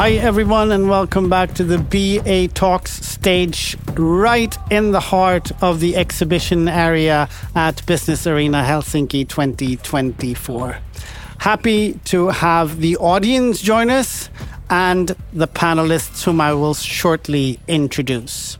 Hi, everyone, and welcome back to the BA Talks stage right in the heart of the exhibition area at Business Arena Helsinki 2024. Happy to have the audience join us and the panelists whom I will shortly introduce.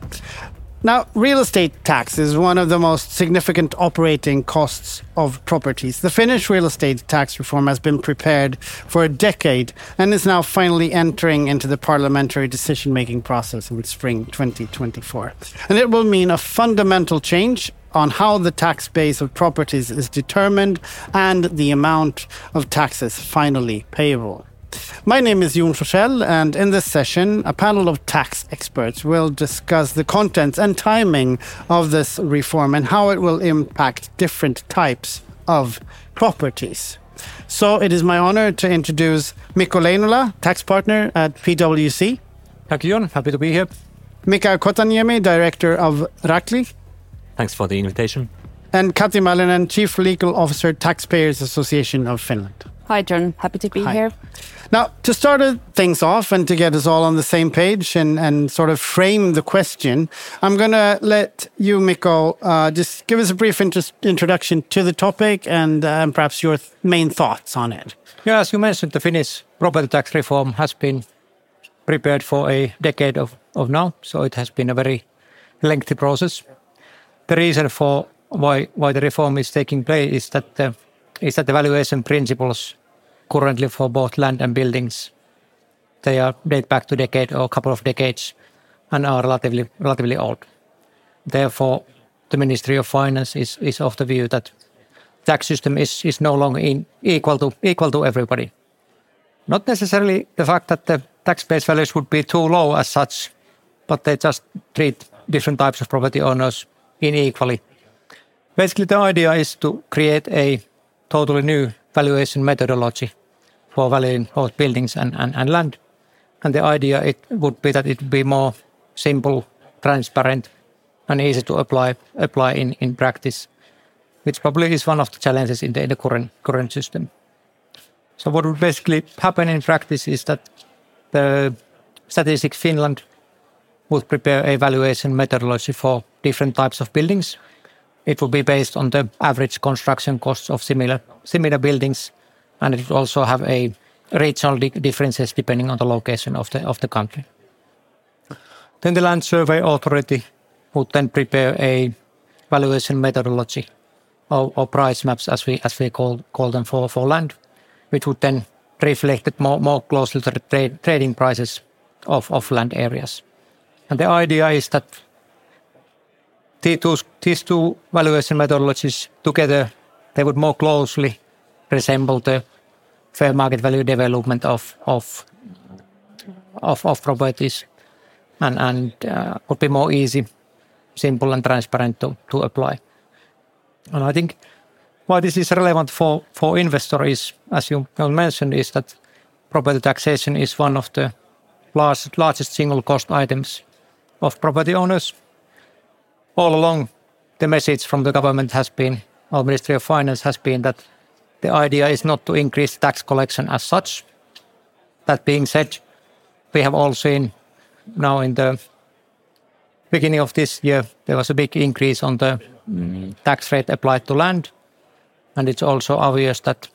Now, real estate tax is one of the most significant operating costs of properties. The Finnish real estate tax reform has been prepared for a decade and is now finally entering into the parliamentary decision making process in spring 2024. And it will mean a fundamental change on how the tax base of properties is determined and the amount of taxes finally payable. My name is Jon Forssell, and in this session, a panel of tax experts will discuss the contents and timing of this reform and how it will impact different types of properties. So it is my honor to introduce Mikko Leinola, tax partner at PwC. Thank you, Jon. Happy to be here. Miika Kotaniemi, director of Rakli. Thanks for the invitation. And Kati Malinen, chief legal officer, Taxpayers Association of Finland. Hi, Jon. Happy to be Hi. here. Now, to start things off and to get us all on the same page and, and sort of frame the question, I'm going to let you, Mikko, uh, just give us a brief introduction to the topic and, uh, and perhaps your th main thoughts on it. Yeah, as you mentioned, the Finnish property tax reform has been prepared for a decade of, of now, so it has been a very lengthy process. The reason for why why the reform is taking place is that the, is that the valuation principles currently for both land and buildings. They are date back to decade or a couple of decades and are relatively relatively old. Therefore, the Ministry of Finance is, is of the view that tax system is, is no longer in, equal to equal to everybody. Not necessarily the fact that the tax base values would be too low as such, but they just treat different types of property owners unequally. Basically, the idea is to create a totally new valuation methodology for valuing both buildings and, and, and land. And the idea it would be that it would be more simple, transparent, and easy to apply apply in, in practice, which probably is one of the challenges in the, in the current current system. So what would basically happen in practice is that the Statistics Finland would prepare a valuation methodology for different types of buildings. It would be based on the average construction costs of similar similar buildings and it also have a regional differences depending on the location of the of the country. Then the Land Survey Authority would then prepare a valuation methodology or, or price maps, as we as we call call them for for land, which would then reflect it more more closely to the trade, trading prices of of land areas. And the idea is that these two valuation methodologies together, they would more closely resemble the fair market value development of of of, of properties and and uh, would be more easy, simple and transparent to, to apply. And I think why this is relevant for for investors, as you mentioned, is that property taxation is one of the large, largest single cost items of property owners. All along, the message from the government has been, or Ministry of Finance has been that the idea is not to increase tax collection as such. That being said, we have all seen now in the beginning of this year, there was a big increase on the mm, tax rate applied to land. And it's also obvious that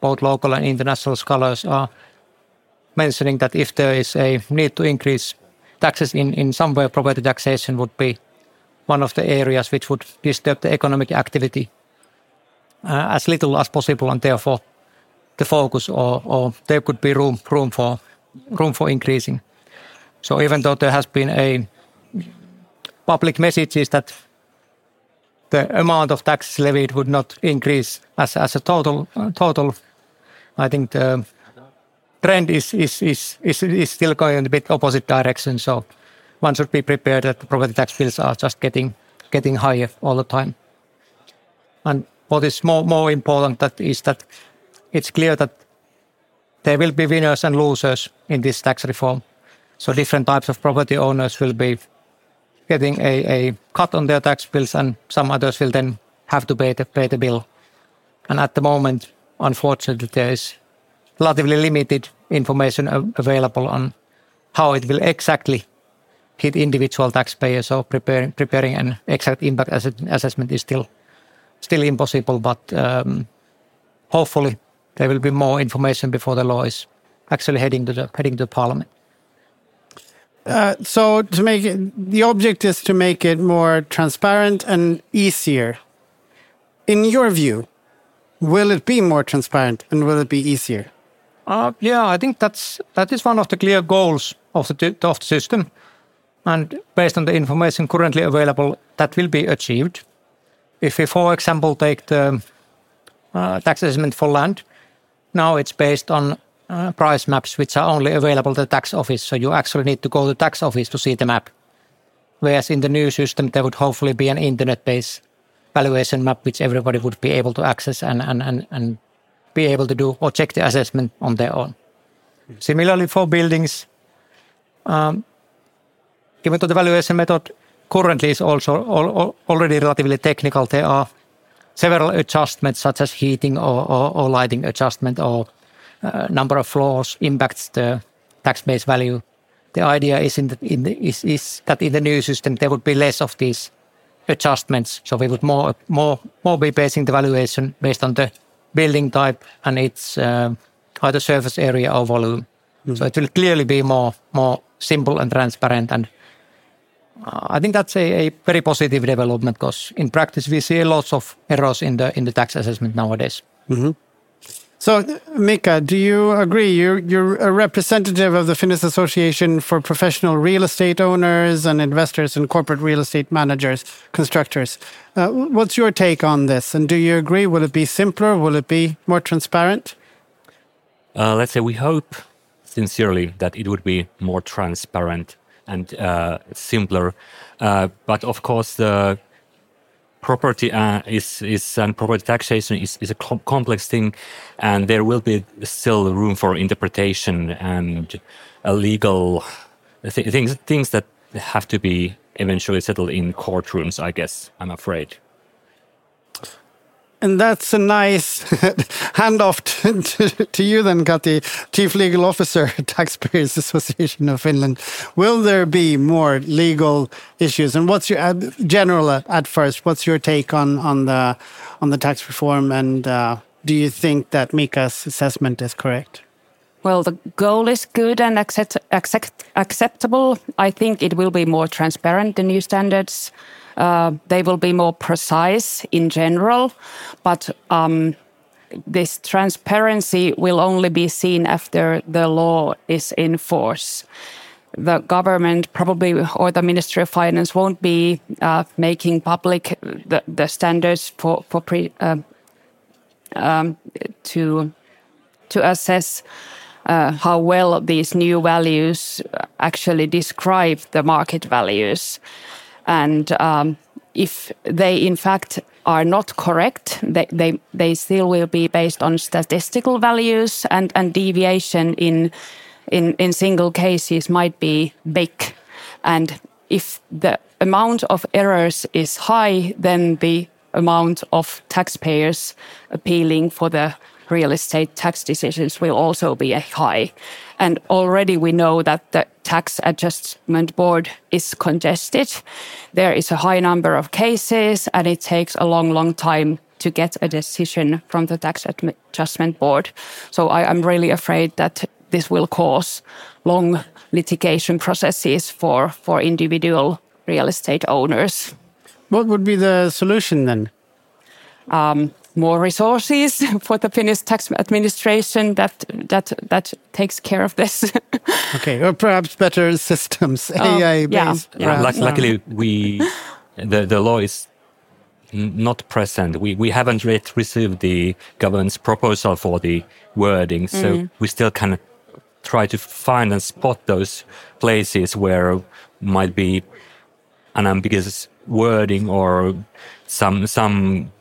both local and international scholars are mentioning that if there is a need to increase taxes in, in somewhere, property taxation would be one of the areas which would disturb the economic activity as little as possible, and therefore the focus or, or there could be room room for room for increasing. So even though there has been a public messages that the amount of taxes levied would not increase as, as a total uh, total, I think the trend is is, is is is still going in a bit opposite direction. So one should be prepared that the property tax bills are just getting getting higher all the time. And what is more, more important that is that it's clear that there will be winners and losers in this tax reform. So different types of property owners will be getting a, a cut on their tax bills and some others will then have to pay the, pay the bill. And at the moment, unfortunately, there is relatively limited information available on how it will exactly hit individual taxpayers. So preparing preparing an exact impact assessment is still still impossible, but um, hopefully there will be more information before the law is actually heading to the heading to parliament. Uh, so to make it, the object is to make it more transparent and easier. In your view, will it be more transparent and will it be easier? Uh, yeah, I think that's that is one of the clear goals of the of the system, and based on the information currently available, that will be achieved. If we, for example, take the uh, tax assessment for land, now it's based on uh, price maps which are only available to the tax office. So you actually need to go to the tax office to see the map. Whereas in the new system, there would hopefully be an internet-based valuation map which everybody would be able to access and, and, and, and be able to do or check the assessment on their own. Similarly for buildings, um, even though the valuation method currently is also al already relatively technical, there are several adjustments such as heating or, or, or lighting adjustment or uh, number of floors impacts the tax base value. The idea is, in the, in the, is, is that in the new system there would be less of these adjustments. So we would more more more be basing the valuation based on the building type and its uh, either surface area or volume. Mm-hmm. So it will clearly be more more simple and transparent. And I think that's a, a, very positive development because in practice we see lots of errors in the in the tax assessment nowadays. Mm-hmm. So, Miika, do you agree? You're, you're a representative of the Finnish Association for Professional Real Estate Owners and Investors and Corporate Real Estate Managers, Constructors. Uh, what's your take on this? And do you agree? Will it be simpler? Will it be more transparent? Uh, let's say we hope sincerely that it would be more transparent and uh, simpler. Uh, but of course, the property uh, is is and property taxation is, is a com complex thing, and there will be still room for interpretation and legal th things things that have to be eventually settled in courtrooms. I guess I'm afraid. And that's a nice handoff to, to, to, you then, Kati, Chief Legal Officer, Taxpayers Association of Finland. Will there be more legal issues? And what's your general at, at first? What's your take on on the on the tax reform? And uh, do you think that Miika's assessment is correct? Well, the goal is good and accept, accept, acceptable. I think it will be more transparent, the new standards. Uh, they will be more precise in general, but um, this transparency will only be seen after the law is in force. The government probably or the Ministry of Finance won't be uh, making public the, the, standards for for pre, uh, um, to to assess uh, how well these new values actually describe the market values. And um, if they, in fact, are not correct, they, they, they still will be based on statistical values, and, and deviation in, in, in single cases might be big. And if the amount of errors is high, then the amount of taxpayers appealing for the real estate tax decisions will also be high. And already we know that the tax adjustment board is congested. There is a high number of cases, and it takes a long, long time to get a decision from the tax adjustment board. So I am really afraid that this will cause long litigation processes for, for individual real estate owners. What would be the solution then? Um, more resources for the Finnish tax administration that that that takes care of this. okay, or perhaps better systems, um, AI based. Yeah, yeah. luckily we the the law is not present. We we haven't yet received the government's proposal for the wording, so mm. we still can try to find and spot those places where might be an ambiguous wording or some some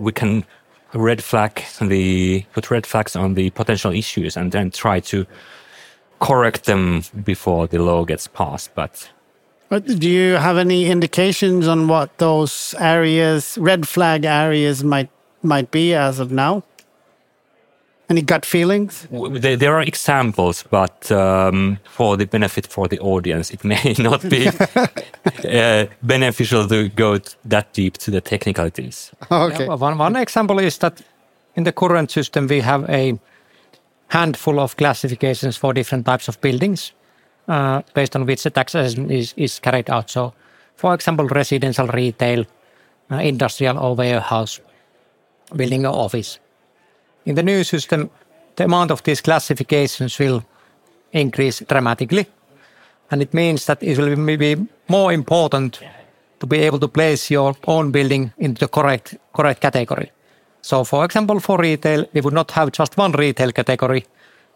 we can red flag the put red flags on the potential issues and then try to correct them before the law gets passed. But but do you have any indications on what those areas, red flag areas, might might be as of now? Any gut feelings? There, there are examples, but um, for the benefit for the audience, it may not be uh, beneficial to go that deep to the technicalities. Okay. Yeah, one, one example is that in the current system, we have a handful of classifications for different types of buildings uh, based on which the tax assessment is, is carried out. So, for example, residential, retail, uh, industrial, or warehouse, building or office. In the new system, the amount of these classifications will increase dramatically. And it means that it will be more important to be able to place your own building into the correct, correct category. So, for example, for retail, we would not have just one retail category.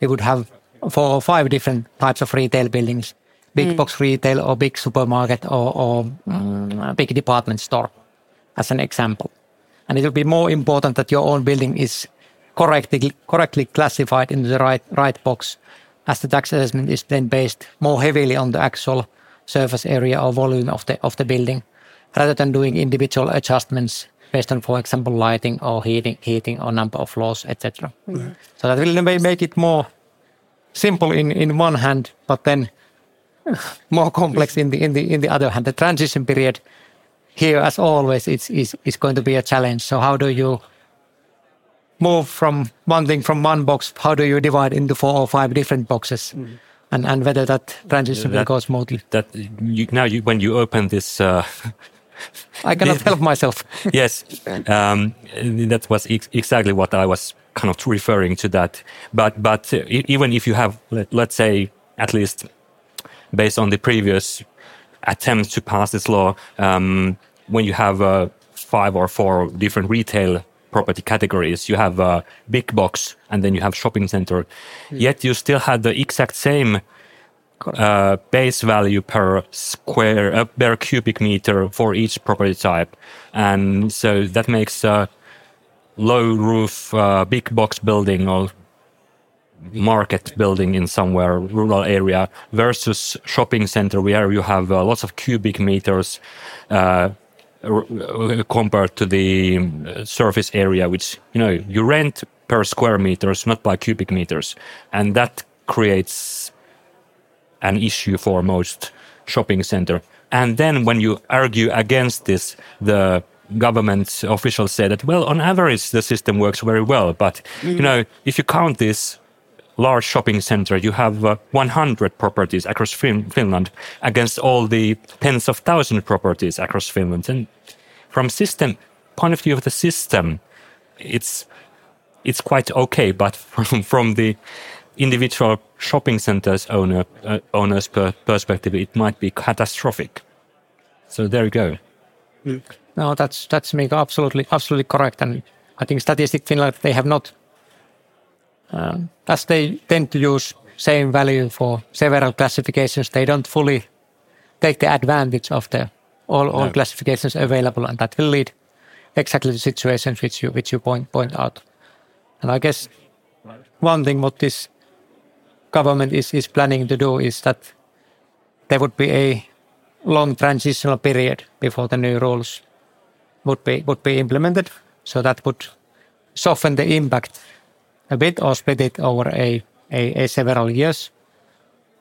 We would have four or five different types of retail buildings big box retail or big supermarket or, or mm, big department store, as an example. And it will be more important that your own building is correctly, correctly classified in the right, right box, as the tax assessment is then based more heavily on the actual surface area or volume of the, of the building, rather than doing individual adjustments based on, for example, lighting or heating, heating or number of floors, etc. Mm-hmm. So that will ma- make it more simple in, in one hand, but then more complex in the in the in the other hand. The transition period here, as always, it's is is going to be a challenge. So how do you move from one thing from one box? How do you divide into four or five different boxes? And and whether that transition will That- go smoothly. That you, now, you, when you open this, uh, I cannot help myself. yes, um, that was ex- exactly what I was kind of referring to. That, but but uh, even if you have, let, let's say, at least based on the previous attempts to pass this law, um, when you have uh, five or four different retail property categories, you have a big box and then you have shopping center. Yet you still had the exact same uh, base value per square uh, per cubic meter for each property type, and so that makes a low roof uh, big box building or market building in somewhere rural area versus shopping center where you have uh, lots of cubic meters uh, uh, Uh, uh, compared to the um, surface area which you know you rent per square meters not by cubic meters and that creates an issue for most shopping center. And then when you argue against this, the government officials say that, well, on average, the system works very well. But, mm. you know, if you count this large shopping center, you have uh, 100 properties across fin- Finland against all the tens of thousands properties across Finland. And from system point of view of the system, it's it's quite okay, but from from the individual shopping centers owner uh, owners per perspective, it might be catastrophic. So there you go. No, that's that's Miika, absolutely absolutely correct. And I think Statistic Finland they have not, Uh, as they tend to use same value for several classifications, they don't fully take the advantage of the all, all No. classifications available, and that will lead exactly to situations which you which you point point out. And I guess one thing what this government is is planning to do is that there would be a long transitional period before the new rules would be would be implemented. So that would soften the impact a bit or split it over a, a, a several years.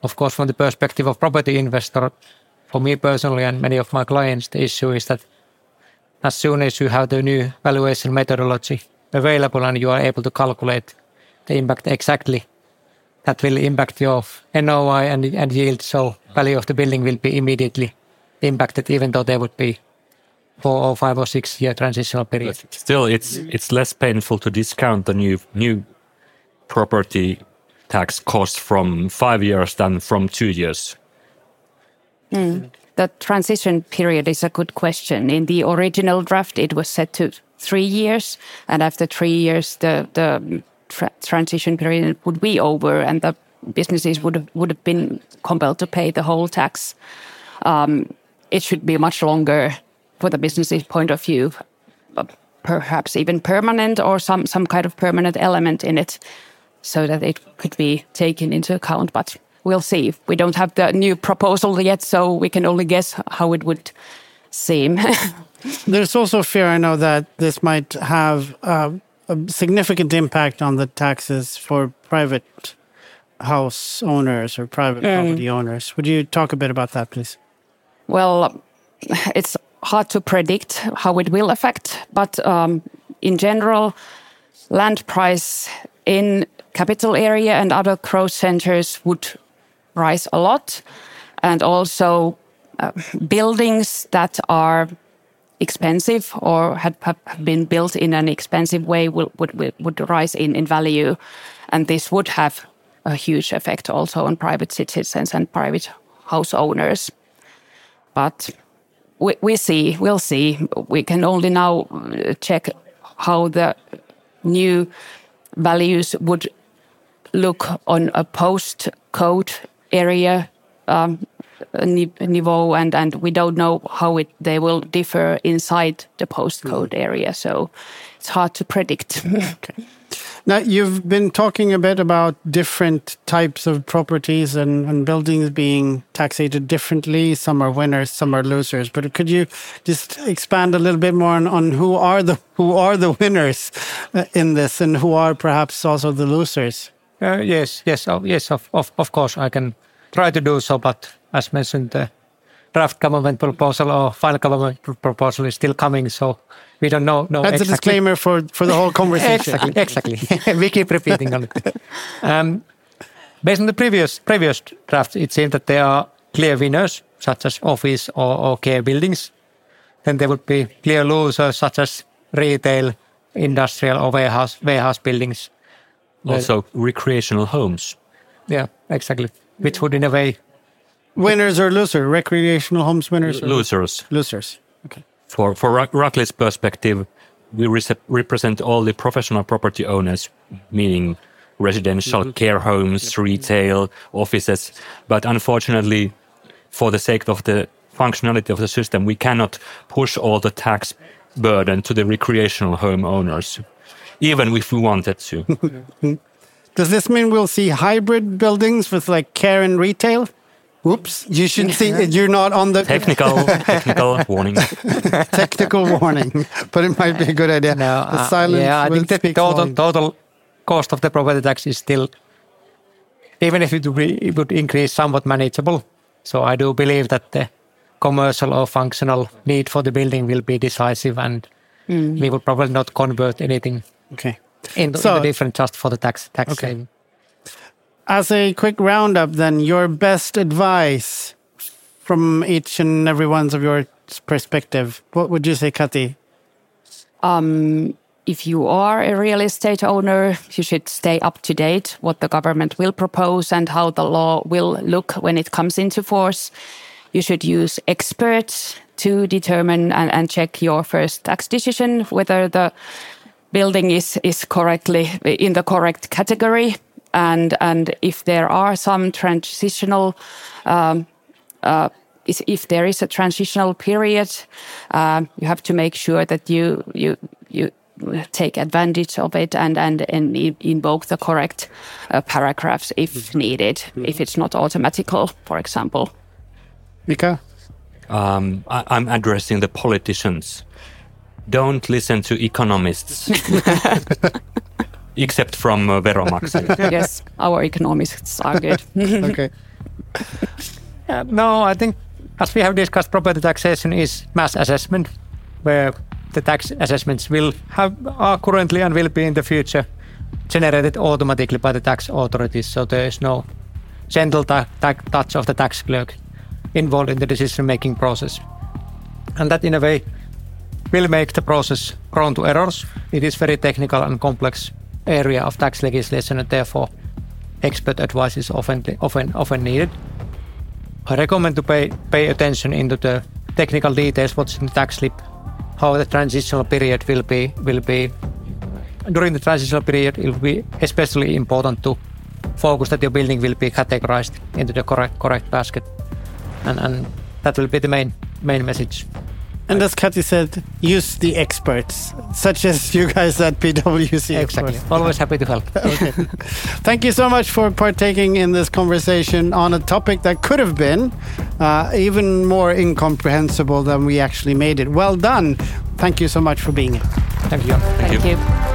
Of course, from the perspective of property investor, for me personally and many of my clients, the issue is that as soon as you have the new valuation methodology available and you are able to calculate the impact exactly, that will impact your NOI and, and yield. So value of the building will be immediately impacted, even though there would be four or five or six year transitional period. But still, it's it's less painful to discount the new new property tax cost from five years than from two years. The transition period is a good question. In the original draft, it was set to three years, and after three years, the the tra- transition period would be over, and the businesses would have, would have been compelled to pay the whole tax. Um, it should be much longer for the business's point of view, perhaps even permanent or some some kind of permanent element in it, so that it could be taken into account. But we'll see. We don't have the new proposal yet, so we can only guess how it would seem. There's also fear, I know, that this might have uh, a significant impact on the taxes for private house owners or private property owners. Would you talk a bit about that, please? Well, it's hard to predict how it will affect, but um, in general, land price in capital area and other growth centers would rise a lot, and also uh, buildings that are expensive or had have been built in an expensive way will, would would would rise in, in value, and this would have a huge effect also on private citizens and private house owners. But we, we see, we'll see. We can only now uh, check how the new values would look on a post-code area um, niveau, and, and we don't know how it, they will differ inside the post-code area. So it's hard to predict. Now, you've been talking a bit about different types of properties and, and buildings being taxated differently. Some are winners, some are losers. But could you just expand a little bit more on, on who are the who are the winners uh, in this, and who are perhaps also the losers? Uh, yes, yes, oh, yes. Of, of of course, I can try to do so. But as mentioned, the draft government proposal or final government pr- proposal is still coming, so we don't know. know That's a disclaimer for, for the whole conversation. exactly, exactly. we keep repeating on it. Um, based on the previous previous draft, it seemed that there are clear winners, such as office or, or care buildings. Then there would be clear losers, such as retail, industrial, or warehouse warehouse buildings. Also, recreational homes. Yeah, exactly. Which would, in a way, Winners or losers, Recreational homes winners or Losers. losers? Okay. For for Ruck- Rakli's perspective, we rece- represent all the professional property owners, meaning residential mm-hmm. care homes, retail, offices. But unfortunately, for the sake of the functionality of the system, we cannot push all the tax burden to the recreational home owners, even if we wanted to. Does this mean we'll see hybrid buildings with like care and retail? Oops, you should see you're not on the technical, technical warning. technical warning, but it might be a good idea. No, the uh, silence yeah, I will think the speak total volumes. total cost of the property tax is still, even if it would, be, it would increase, somewhat manageable. So I do believe that the commercial or functional need for the building will be decisive, and we will probably not convert anything Okay. into, So- into different just for the tax tax Okay. saving. As a quick roundup, then, your best advice from each and every one's of your perspective. What would you say, Kati? Um, if you are a real estate owner, you should stay up to date what the government will propose and how the law will look when it comes into force. You should use experts to determine and, and check your first tax decision whether the building is, is correctly in the correct category and and if there are some transitional um, uh, if there is a transitional period, um, you have to make sure that you you you take advantage of it and and, and invoke the correct uh, paragraphs if needed, if it's not automatical, for example. Miika? Um, I, I'm addressing the politicians. Don't listen to economists, except from uh, veromaksajat. yes, our economists are good. Okay. Uh, no, I think as we have discussed, property taxation is mass assessment, where the tax assessments will have are currently and will be in the future generated automatically by the tax authorities. So there is no gentle ta- ta- touch of the tax clerk involved in the decision-making process, and that in a way will make the process prone to errors. It is very technical and complex area of tax legislation, and therefore expert advice is often often often needed. I recommend to pay pay attention into the technical details, what's in the tax slip, how the transitional period will be will be. During the transitional period, it will be especially important to focus that your building will be categorized into the correct correct basket, and and that will be the main main message. And as Kati said, use the experts, such as you guys at PwC. Exactly. Always happy to help. Thank you so much for partaking in this conversation on a topic that could have been uh, even more incomprehensible than we actually made it. Well done. Thank you so much for being here. Thank you. Thank you. Thank you.